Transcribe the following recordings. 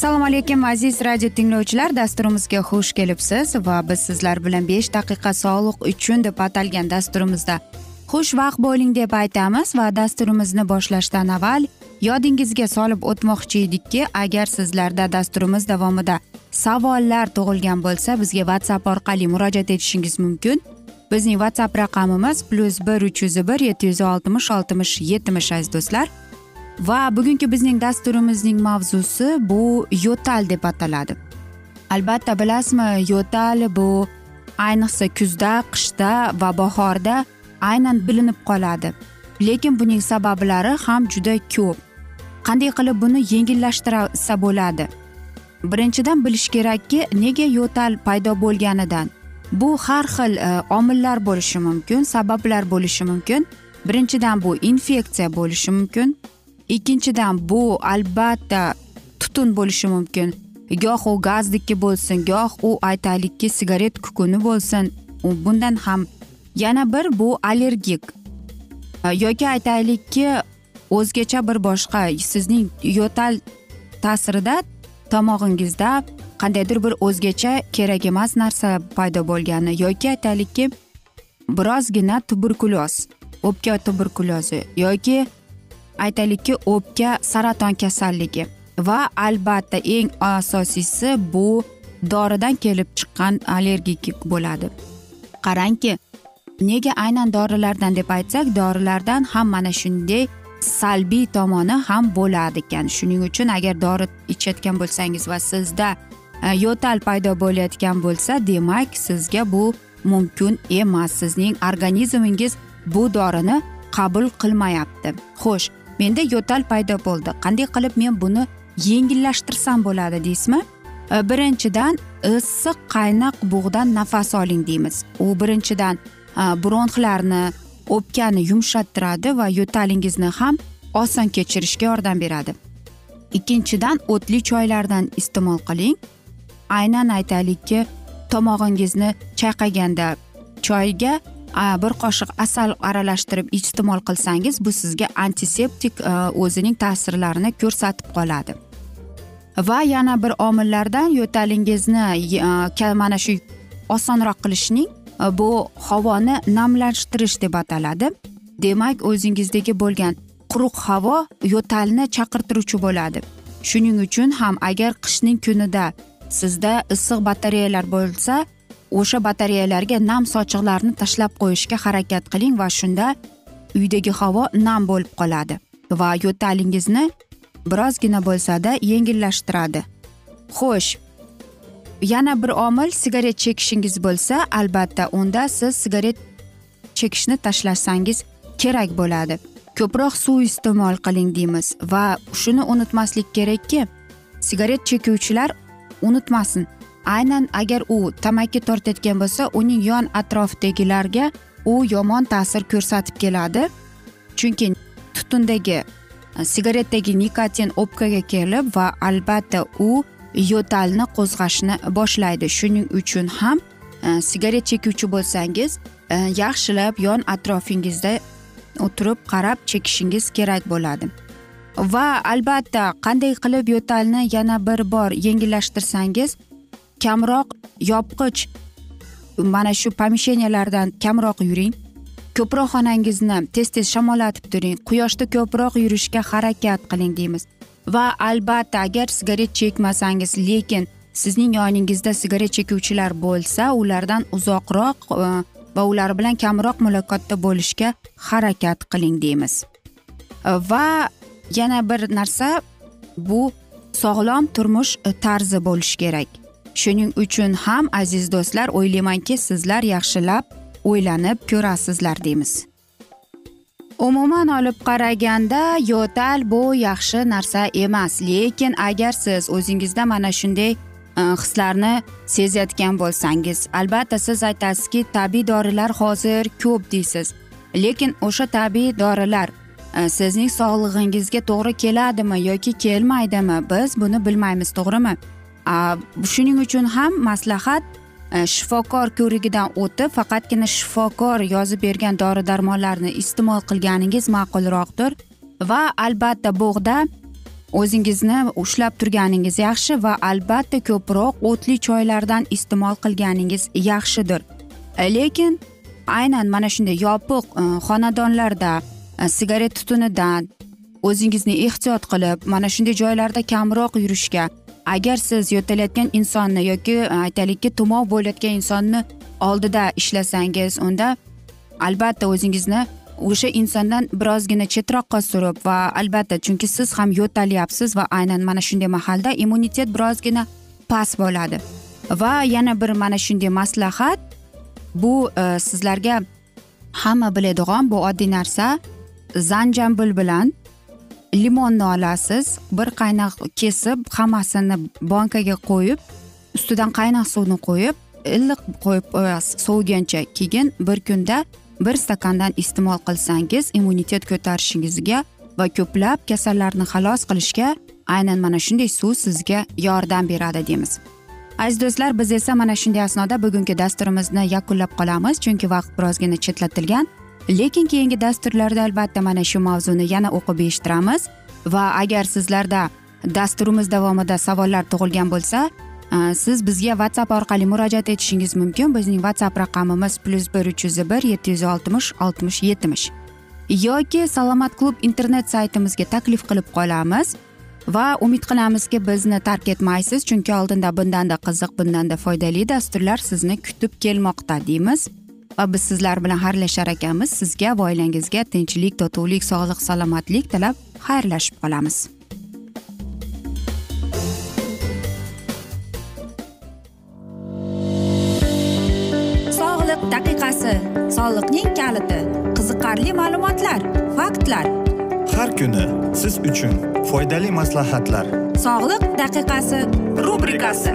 assalomu alaykum aziz radio tinglovchilar. Dasturimizga xush kelibsiz va biz sizlar bilan besh daqiqa sog'liq uchun deb atalgan dasturimizda xushvaqt bo'ling deb aytamiz va dasturimizni boshlashdan avval yodingizga solib o'tmoqchi edikki agar sizlarda dasturimiz davomida savollar tug'ilgan bo'lsa bizga whatsapp orqali murojaat etishingiz mumkin. Bizning whatsapp raqamimiz plyus bir uch yuz bir yetti yuz oltmish oltmish yetmish aziz do'stlar. Va bugungi bizning dasturimizning mavzusi bu yo'tal deb ataladi. Albatta bilasizmi yo'tal bu ayniqsa kuzda qishda va bahorda aynan bilinib qoladi. Lekin buning sabablari ham juda ko'p. Qanday qilib buni yengillashtirsa bo'ladi? Birinchidan bilish kerakki nega yo'tal paydo bo'lganidan. Bu har xil e, omillar bo'lishi mumkin sabablar bo'lishi mumkin. Birinchidan bu infeksiya bo'lishi mumkin. Ikkinchidan bu albatta tutun bo'lishi mumkin. Goh u gazniki bo'lsin goh u aytaylikki sigaret kukuni bo'lsin. Bundan ham yana bir bu allergik. Yoki aytaylikki o'zgacha bir boshqa sizning yo'tal ta'sirida tomog'ingizda qandaydir bir o'zgacha kerak emas narsa paydo bo'lgani. Yoki aytaylikki birozgina tuberkulyoz o'pka tuberkulyozi yoki aytaylikki o'pka saraton kasalligi va albatta eng asosiysi bu doridan kelib chiqqan allergik bo'ladi. Qarangki nega aynan dorilardan deb aytsak dorilardan ham mana shunday salbiy tomoni ham bo'ladi ekan. Shuning uchun agar dori ichayotgan bo'lsangiz va sizda e, yo'tal paydo bo'layotgan bo'lsa demak sizga bu mumkin emas. Sizning organizmingiz bu dorini qabul qilmayapti. Xo'sh menda yo'tal paydo bo'ldi. Qanday qilib men buni yengillashtirsam bo'ladi deysizmi? E, birinchidan issiq qaynoq bug'dan nafas oling deymiz. U birinchidan e, bronxlarni o'pkani yumshattiradi va yo'talingizni ham oson kechirishga yordam beradi. Ikkinchidan o'tli choylardan iste'mol qiling. Aynan aytaylikki tomog'ingizni chayqaganda choyga bir qoshiq asal aralashtirib iste'mol qilsangiz bu sizga antiseptik o'zining ta'sirlarini ko'rsatib qoladi. Va yana bir omillardan yo'talingizni mana shu osonroq qilishning bu havoni namlashtirish deb ataladi. Demak o'zingizdagi bo'lgan quruq havo yo'talni chaqirtiruvchi bo'ladi. Shuning uchun ham agar qishning kunida sizda issiq batareyalar bo'lsa o'sha batareyalarga nam sochiqlarni tashlab qo'yishga harakat qiling va shunda uydagi havo nam bo'lib qoladi va yo'talingizni birozgina bo'lsada yengillashtiradi. Xo'sh yana bir omil sigaret chekishingiz bo'lsa albatta unda siz sigaret chekishni tashlasangiz kerak bo'ladi. Ko'proq suv iste'mol qiling deymiz va shuni unutmaslik kerakki sigaret chekuvchilar unutmasin. Aynan agar u tamaki tortayotgan bo'lsa uning yon atrofidagilarga u yomon ta'sir ko'rsatib keladi. Chunki tutundagi e, sigaretdagi nikotin o'pkaga kelib va albatta u yo'talni qo'zg'ashni boshlaydi. Shuning uchun ham e, sigaret chekuvchi bo'lsangiz e, yaxshilab yon atrofingizda o'tirib qarab chekishingiz kerak bo'ladi. Va albatta qanday qilib yo'talni yana bir bor yengillashtirsangiz kamroq yopqich. Mana shu pomesheniyalardan kamroq yuring. Ko'proq xonangizni tez tez shamollatib turing. Quyoshda ko'proq yurishga harakat qiling deymiz. Va albatta agar sigaret chekmasangiz lekin sizning yoningizda sigaret chekuvchilar bo'lsa ulardan uzoqroq e, va ular bilan kamroq muloqotda bo'lishga harakat qiling deymiz. Va yana bir narsa bu sog'lom turmush tarzi bo'lishi kerak. Shuning uchun ham aziz do'stlar o'ylaymanki sizlar yaxshilab o'ylanib ko'rasizlar deymiz. Umuman olib qaraganda yo'tal bu yaxshi narsa emas. Lekin agar siz o'zingizda mana shunday e, hislarni sezayotgan bo'lsangiz albatta siz aytasizki tabiiy dorilar hozir ko'p deysiz. Lekin o'sha tabiiy dorilar e, sizning sog'lig'ingizga to'g'ri keladimi yoki kelmaydimi? Biz buni bilmaymiz to'g'rimi? Shuning uchun ham maslahat e, shifokor ko'rigidan o'tib faqatgina shifokor yozib bergan dori darmonlarni iste'mol qilganingiz ma'qulroqdir. Va albatta bog'da o'zingizni ushlab turganingiz yaxshi va albatta ko'proq o'tli choylardan iste'mol qilganingiz yaxshidir. E, lekin aynan mana shunday yopiq e, xonadonlarda sigaret tutunidan o'zingizni ehtiyot qilib mana shunday joylarda kamroq yurishga agar siz yo'talayotgan insonni yoki e, aytaylikki tumov bo'layotgan insonni oldida ishlasangiz unda albatta o'zingizni o'sha insondan birozgina chetroqqa surib va albatta chunki siz ham yo'talyapsiz va aynan mana shunday mahalda immunitet birozgina past bo'ladi. Va yana bir mana shunday maslahat bu e, sizlarga hamma biladigan bu oddiy narsa zanjambil bilan limonni olasiz bir qaynoq kesib hammasini bankaga qo'yib ustidan qaynoq suvni qo'yib iliq qo'yib qo'yasiz. Sovigancha keyin bir kunda bir stakandan iste'mol qilsangiz immunitet ko'tarishingizga va ko'plab kasallarni xalos qilishga aynan mana shunday suv sizga yordam beradi deymiz. Aziz do'stlar biz esa mana shunday asnoda bugungi dasturimizni yakunlab qolamiz chunki vaqt birozgina chetlatilgan. Lekin keyingi dasturlarda albatta mana shu mavzuni yana o'qib eshittiramiz. Va agar sizlarda dasturimiz davomida savollar tug'ilgan bo'lsa siz bizga whatsapp orqali murojaat etishingiz mumkin. Bizning whatsapp raqamimiz plyus bir uch yuz bir yetti yuz oltmish oltmish yetmish yoki salomat klub internet saytimizga taklif qilib qolamiz. Va umid qilamizki bizni tark etmaysiz chunki oldinda bundanda qiziq bundanda foydali dasturlar sizni kutib kelmoqda deymiz. Va biz sizlar bilan xayrlashar ekanmiz. Sizga va oilangizga tinchlik totuvlik sog'lik salomatlik tilab xayrlashib qolamiz. Sog'liq daqiqasi soliqning kaliti qiziqarli ma'lumotlar faktlar. Har kuni siz uchun foydali maslahatlar. Sog'liq daqiqasi rubrikasi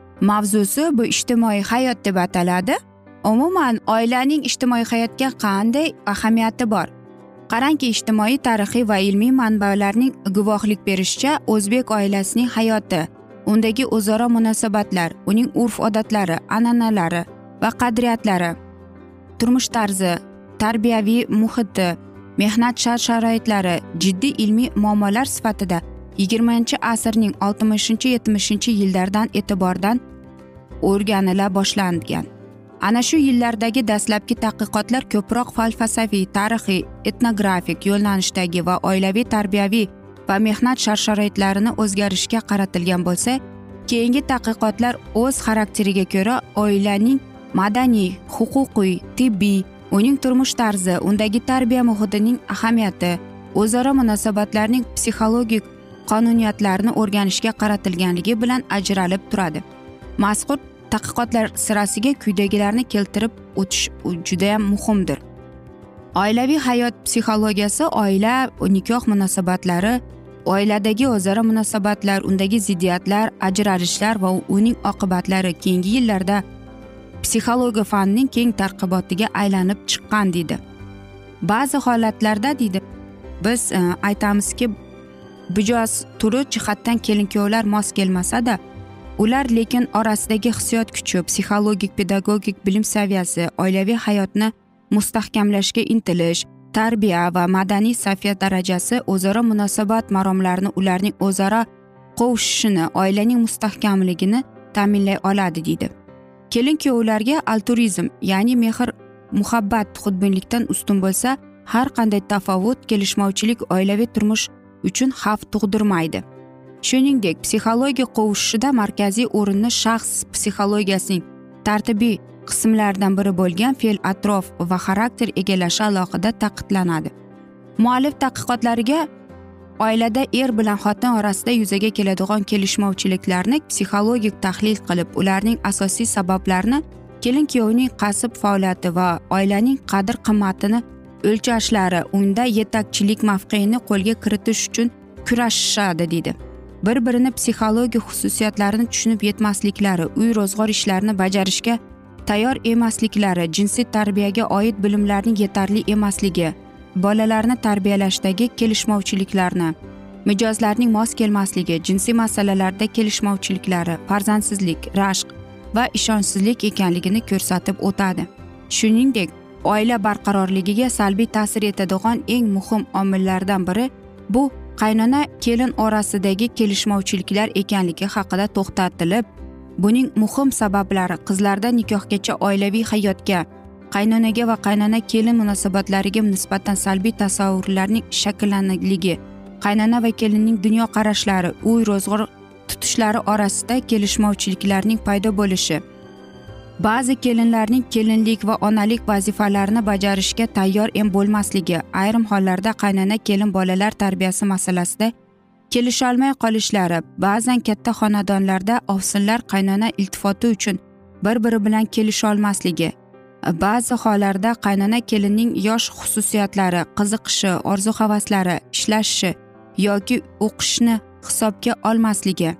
mavzusi bu ijtimoiy hayot deb ataladi. Umuman oilaning ijtimoiy hayotga qanday ahamiyati bor? Qarangki ijtimoiy tarixiy va ilmiy manbalarning guvohlik berishicha o'zbek oilasining hayoti undagi o'zaro munosabatlar uning urf odatlari an'analari va qadriyatlari turmush tarzi tarbiyaviy muhiti mehnat shart sharoitlari jiddiy ilmiy muammolar sifatida yigirmanchi asrning oltmishinchi yetmishinchi yillardan e'tibordan o'rganila boshlangan. Ana shu yillardagi dastlabki tadqiqotlar ko'proq falsafiy tarixiy etnografik yo'nalishdagi va oilaviy tarbiyaviy va mehnat shart sharoitlarini o'zgarishga qaratilgan bo'lsa keyingi tadqiqotlar o'z xarakteriga ko'ra oilaning madaniy huquqiy tibbiy uning turmush tarzi undagi tarbiya muhitining ahamiyati o'zaro munosabatlarning psixologik qonuniyatlarini o'rganishga qaratilganligi bilan ajralib turadi. Mazkur tadqiqotlar sirasiga quyidagilarni keltirib o'tish judayam muhimdir. Oilaviy hayot psixologiyasi oila nikoh munosabatlari oiladagi o'zaro munosabatlar undagi ziddiyatlar ajralishlar va uning oqibatlari keyingi yillarda psixologiya fanining keng targ'ibotiga aylanib chiqqan deydi. Ba'zi holatlarda deydi biz e, aytamizki mijoz turi jihatdan kelin kuyovlar mos kelmasada ular lekin orasidagi hissiyot kuchi psixologik pedagogik bilim saviyasi oilaviy hayotni mustahkamlashga intilish tarbiya va madaniy safiya darajasi o'zaro munosabat maromlarini ularning o'zaro qovushishini oilaning mustahkamligini ta'minlay oladi deydi. Kelin kuyovlarga alturizm ya'ni mehr muhabbat xudbinlikdan ustun bo'lsa har qanday tafovut kelishmovchilik oilaviy turmush uchun xavf tug'dirmaydi. Shuningdek psixologiya qovushishida markaziy o'rinni shaxs psixologiyasining tartibiy qismlaridan biri bo'lgan fe'l atrof va xarakter egallashi alohida taqidlanadi muallif tadqiqotlariga oilada er bilan xotin orasida yuzaga keladigan kelishmovchiliklarni psixologik tahlil qilib ularning asosiy sabablarini kelin kuyovning qasb faoliyati va oilaning qadr qimmatini o'lchashlari unda yetakchilik mavqeini qo'lga kiritish uchun kurashishadi deydi. Bir birini psixologik xususiyatlarini tushunib yetmasliklari uy ro'zg'or ishlarini bajarishga tayyor emasliklari jinsiy tarbiyaga oid bilimlarning yetarli emasligi bolalarni tarbiyalashdagi kelishmovchiliklarni mijozlarning mos kelmasligi jinsiy masalalarda kelishmovchiliklari farzandsizlik rashq va ishonchsizlik ekanligini ko'rsatib o'tadi. Shuningdek oila barqarorligiga salbiy ta'sir etadigan eng muhim omillardan biri bu qaynona kelin orasidagi kelishmovchiliklar ekanligi haqida to'xtatilib buning muhim sabablari qizlarda nikohgacha oilaviy hayotga qaynonaga va qaynona kelin munosabatlariga nisbatan salbiy tasavvurlarning shakllanligi qaynona va kelinning dunyoqarashlari uy ro'zg'or tutishlari orasida kelishmovchiliklarning paydo bo'lishi ba'zi kelinlarning kelinlik va onalik vazifalarini bajarishga tayyor em bo'lmasligi ayrim hollarda qaynona kelin bolalar tarbiyasi masalasida kelisholmay qolishlari ba'zan katta xonadonlarda ovsinlar qaynona iltifoti uchun bir biri bilan kelisholmasligi ba'zi hollarda qaynona kelinning yosh xususiyatlari qiziqishi orzu havaslari ishlashi yoki o'qishni hisobga olmasligi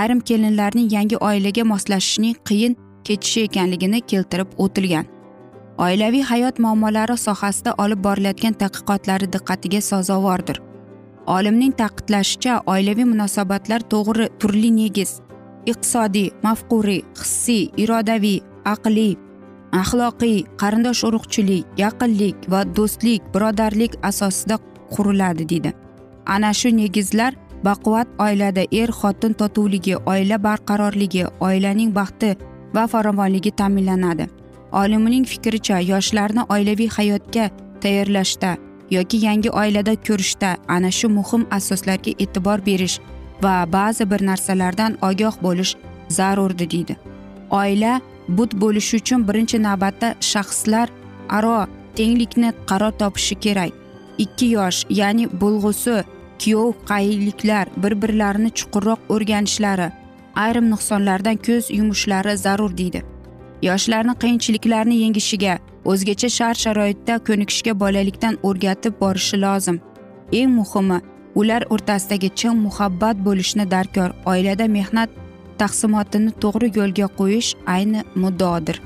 ayrim kelinlarning yangi oilaga moslashishning qiyin ketishi ekanligini keltirib o'tilgan. Oilaviy hayot muammolari sohasida olib borilayotgan tadqiqotlari diqqatiga sazovordir olimning ta'kidlashicha oilaviy munosabatlar to'g'ri turli negiz. Iqtisodiy mafquriy hissiy irodaviy aqliy axloqiy qarindosh urug'chilik yaqinlik va do'stlik birodarlik asosida quriladi deydi. Ana shu negizlar baquvvat oilada er xotin totuvligi oila barqarorligi oilaning baxti va farovonligi ta'minlanadi. Olimning fikricha yoshlarni oilaviy hayotga tayyorlashda yoki yangi oilada ko'rishda ana shu muhim asoslarga e'tibor berish va ba'zi bir narsalardan ogoh bo'lish zarurdi deydi. Oila but bo'lishi uchun birinchi navbatda shaxslar aro tenglikni qaror topishi kerak. Ikki yosh ya'ni bo'lg'usi kuyov qayliklar bir birlarini chuqurroq o'rganishlari ayrim nuqsonlardan ko'z yumishlari zarur deydi. Yoshlarni qiyinchiliklarni yengishiga o'zgacha shart sharoitda ko'nikishga bolalikdan o'rgatib borishi lozim. Eng muhimi ular o'rtasidagi chin muhabbat bo'lishni darkor oilada mehnat taqsimotini to'g'ri yo'lga qo'yish ayni muddodir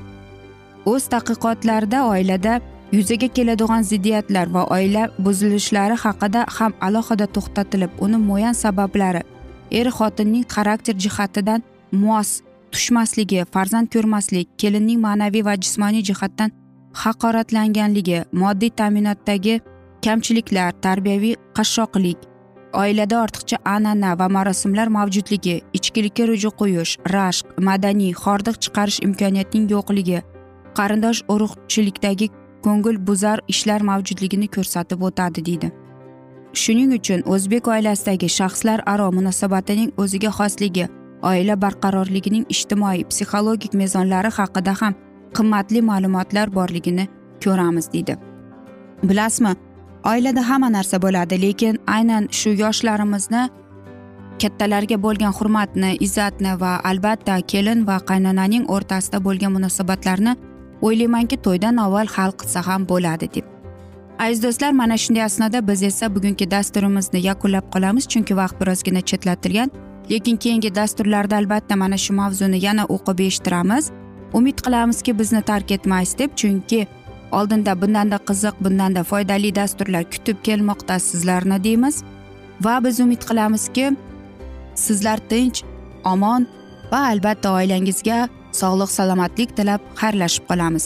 o'z tadqiqotlarida oilada yuzaga keladigan ziddiyatlar va oila buzilishlari haqida ham alohida to'xtatilib uni muayyan sabablari er xotinning xarakter jihatidan mos tushmasligi farzand ko'rmaslik kelinning ma'naviy va jismoniy jihatdan haqoratlanganligi moddiy ta'minotdagi kamchiliklar tarbiyaviy qashshoqlik oilada ortiqcha an'ana va marosimlar mavjudligi ichkilikka ruju qo'yish rashq madaniy hordiq chiqarish imkoniyatining yo'qligi qarindosh urug'chilikdagi ko'ngil buzar ishlar mavjudligini ko'rsatib o'tadi deydi. Shuning uchun o'zbek oilasidagi shaxslar aro munosabatining o'ziga xosligi oila barqarorligining ijtimoiy psixologik mezonlari haqida ham qimmatli ma'lumotlar borligini ko'ramiz deydi. Bilasizmi oilada hamma narsa bo'ladi lekin aynan shu yoshlarimizni kattalarga bo'lgan hurmatni izzatni va albatta kelin va qaynonaning o'rtasida bo'lgan munosabatlarni o'ylaymanki to'ydan avval hal qilsa ham bo'ladi deb. Aziz do'stlar mana shunday asnoda biz esa bugungi dasturimizni yakunlab qolamiz chunki vaqt birozgina chetlatilgan. Lekin keyingi dasturlarda albatta mana shu mavzuni yana o'qib eshittiramiz. Umid qilamizki bizni tark etmaysiz deb chunki oldinda bundanda qiziq bundanda foydali dasturlar kutib kelmoqda sizlarni deymiz. Va biz umid qilamizki sizlar tinch omon va albatta oilangizga sog'lik salomatlik tilab xayrlashib qolamiz.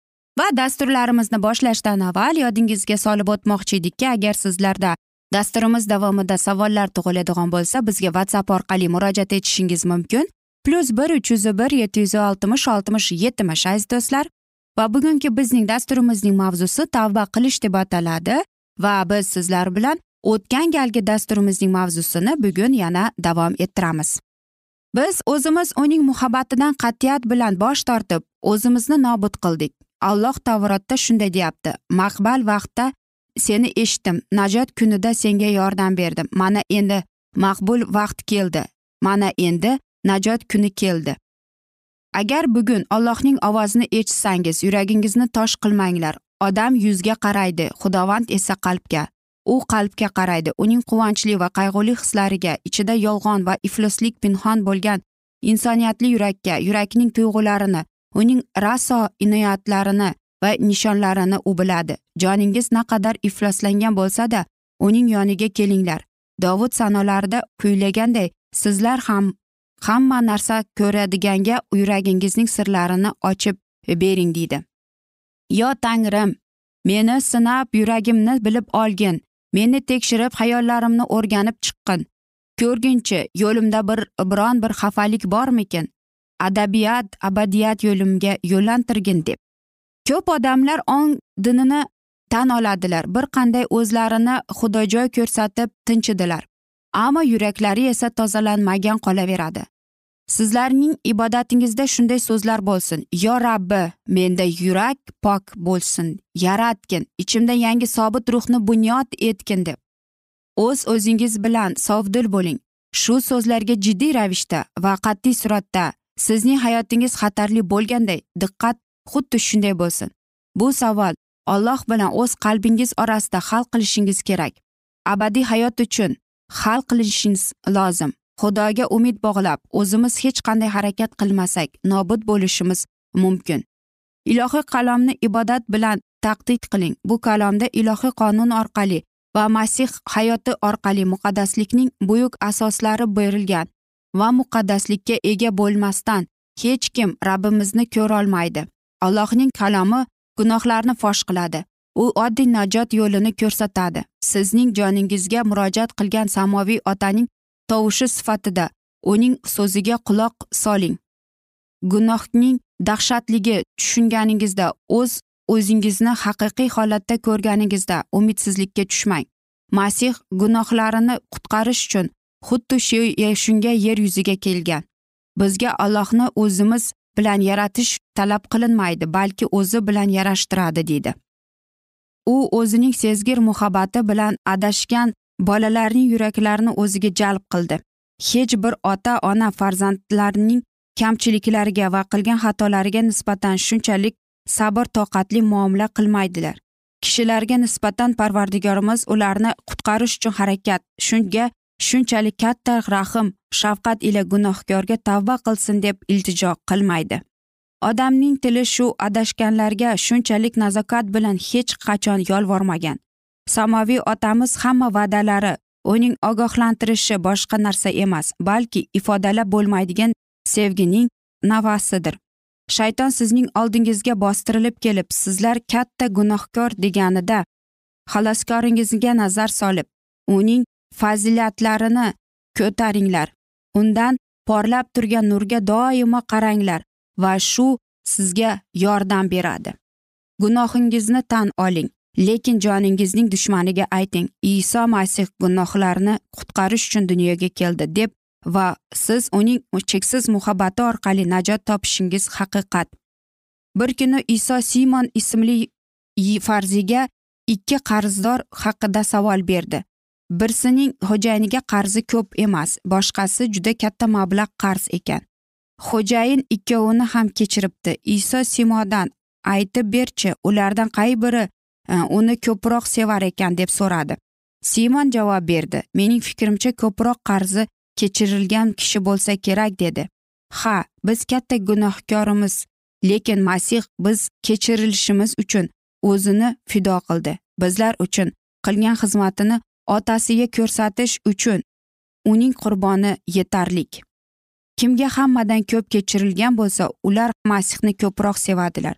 Va dasturlarimizni boshlashdan avval yodingizga solib o'tmoqchi edikki agar sizlarda dasturimiz davomida savollar tug'iladigan bo'lsa bizga whatsapp orqali murojaat etishingiz mumkin. Plyus bir uch yuz bir yetti yuz oltmish oltmish yetmish aziz do'stlar. Va bugungi bizning dasturimizning mavzusi tavba qilish deb ataladi. Va biz sizlar bilan o'tgan galgi dasturimizning mavzusini bugun yana davom ettiramiz. Biz o'zimiz uning muhabbatidan qat'iyat bilan bosh tortib o'zimizni nobud qildik. Alloh tavrotda shunday deyapti. Maqbal vaqtda seni eshitdim. Najot kunida senga yordam berdim. Mana endi maqbul vaqt keldi. Mana endi najot kuni keldi. Agar bugun ollohning ovozini eshitsangiz yuragingizni tosh qilmanglar. Odam yuzga qaraydi xudovand esa qalbga. U qalbga qaraydi. Uning quvonchli va qayg'uli hislariga ichida yolg'on va ifloslik pinhon bo'lgan insoniyatli yurakka yurakning tuyg'ularini uning raso inoyatlarini va nishonlarini u biladi. Joningiz naqadar ifloslangan bo'lsada uning yoniga kelinglar. Dovud sanolarida kuylaganday sizlar ham hamma narsa ko'radiganga yuragingizning sirlarini ochib bering deydi. Yo tangrim meni sinab yuragimni bilib olgin. Meni tekshirib xayollarimni o'rganib chiqqin. Ko'rginchi yo'limda bir biron bir xafalik bormikin? Adabiyat abadiyat yo'limga yo'llantirgin deb. Ko'p odamlar ong dinini tan oladilar bir qanday o'zlarini xudojoy ko'rsatib tinchidilar ammo yuraklari esa tozalanmagan qolaveradi. Sizlarning ibodatingizda shunday so'zlar bo'lsin. Yo rabbi menda yurak pok bo'lsin yaratgin ichimda yangi sobit ruhni bunyod etgin deb. O'z o'zingiz bilan sovdil bo'ling. Shu so'zlarga jiddiy ravishda va qat'iy suratda sizning hayotingiz xatarli bo'lganday diqqat xuddi shunday bo'lsin. Bu savol olloh bilan o'z qalbingiz orasida hal qilishingiz kerak. Abadiy hayot uchun hal qilishingiz lozim. Xudoga umid bog'lab o'zimiz hech qanday harakat qilmasak nobud bo'lishimiz mumkin. Ilohiy qalamni ibodat bilan taqdid qiling. Bu kalomda ilohiy qonun orqali va masih hayoti orqali muqaddaslikning buyuk asoslari berilgan va muqaddaslikka ega bo'lmasdan hech kim rabbimizni ko'rolmaydi allohning kalomi gunohlarni fosh qiladi. U oddiy najot yo'lini ko'rsatadi. Sizning joningizga murojaat qilgan samoviy otaning tovushi sifatida uning so'ziga quloq soling. Gunohning dahshatligi tushunganingizda o'z o'zingizni haqiqiy holatda ko'rganingizda umidsizlikka tushmang. Masih gunohlarini qutqarish uchun xuddi shu shunga yer yuziga kelgan. Bizga allohni o'zimiz bilan yaratish talab qilinmaydi balki o'zi bilan yarashtiradi deydi u o'zining sezgir muhabbati bilan adashgan bolalarning yuraklarini o'ziga jalb qildi. Hech bir ota ona farzandlarining kamchiliklariga va qilgan xatolariga nisbatan shunchalik sabr toqatli muomala qilmaydilar. Kishilarga nisbatan parvardigorimiz ularni qutqarish uchun harakat shunga shunchalik katta rahm shafqat ila gunohkorga tavba qilsin deb iltijo qilmaydi. Odamning tili shu adashganlarga shunchalik nazokat bilan hech qachon yolvormagan. Samoviy otamiz hamma va'dalari uning ogohlantirishi boshqa narsa emas balki ifodalab bo'lmaydigan sevgining navasidir. Shayton sizning oldingizga bostirilib kelib sizlar katta gunohkor deganida xaloskoringizga nazar solib uning fazilatlarini ko'taringlar. Undan porlab turgan nurga doimo qaranglar va shu sizga yordam beradi. Gunohingizni tan oling lekin joningizning dushmaniga ayting iso masih gunohlarni qutqarish uchun dunyoga keldi deb va siz uning cheksiz muhabbati orqali najot topishingiz haqiqat. Bir kuni iso simon ismli farziga ikki qarzdor haqida savol berdi. Birsining xo'jayiniga qarzi ko'p emas boshqasi juda katta mablag' qarz ekan. Xo'jayin ikkovini ham kechiribdi. Iso simodan aytib berchi ulardan qay biri e, uni ko'proq sevar ekan deb so'radi. Simon javob berdi mening fikrimcha ko'proq qarzi kechirilgan kishi bo'lsa kerak dedi. Ha biz katta gunohkorimiz lekin masih biz kechirilishimiz uchun o'zini fido qildi. Bizlar uchun qilgan xizmatini otasiga ko'rsatish uchun uning qurboni yetarlik. Kimga hammadan ko'p kechirilgan bo'lsa ular masihni ko'proq sevadilar.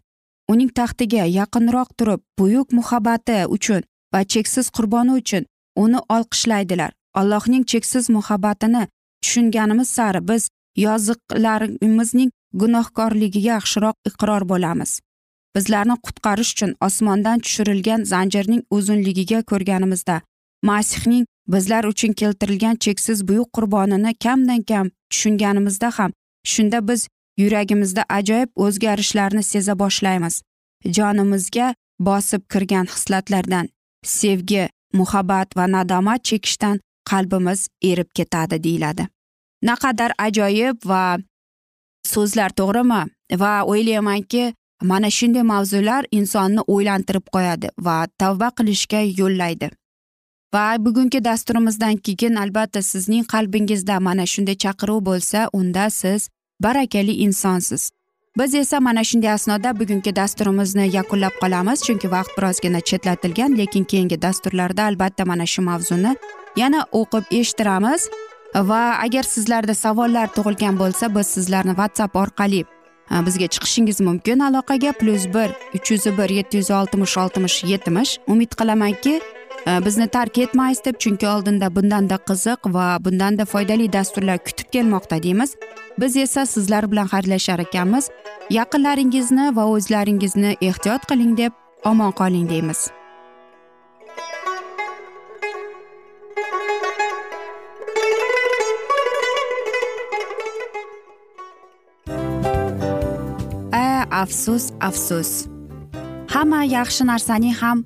Uning taxtiga yaqinroq turib buyuk muhabbati uchun va cheksiz qurboni uchun uni olqishlaydilar. Allohning cheksiz muhabbatini tushunganimiz sari biz yoziqlarimizning gunohkorligiga yaxshiroq iqror bo'lamiz. Bizlarni qutqarish uchun osmondan tushirilgan zanjirning uzunligiga ko'rganimizda masihning bizlar uchun keltirilgan cheksiz buyuk qurbonini kamdan kam tushunganimizda ham shunda biz yuragimizda ajoyib o'zgarishlarni seza boshlaymiz. Jonimizga bosib kirgan hislatlardan sevgi muhabbat va nadomat chekishdan qalbimiz erib ketadi deyiladi. Naqadar ajoyib va so'zlar to'g'rimi? Va o'ylaymanki mana shunday mavzular insonni o'ylantirib qo'yadi va tavba qilishga yo'llaydi. Va bugungi dasturimizdan keyin albatta sizning qalbingizda mana shunday chaqiruv bo'lsa unda siz barakali insonsiz. Biz esa mana shunday asnoda bugungi dasturimizni yakunlab qolamiz chunki vaqt birozgina chetlatilgan lekin keyingi dasturlarda albatta mana shu mavzuni yana o'qib eshittiramiz. Va agar sizlarda savollar tug'ilgan bo'lsa biz sizlarni whatsapp orqali e, bizga chiqishingiz mumkin. Aloqaga plyus bir uch yuz bir yetti yuz oltmish oltmish yetmish. Umid qilamanki Э, bizni tark etmaysiz deb chunki oldinda bundanda qiziq va bundanda foydali dasturlar kutib kelmoqda deymiz. Biz esa sizlar bilan xayrlashar ekanmiz. Yaqinlaringizni va o'zlaringizni ehtiyot qiling deb omon qoling deymiz. A afsus afsus. Hamma yaxshi narsaning ham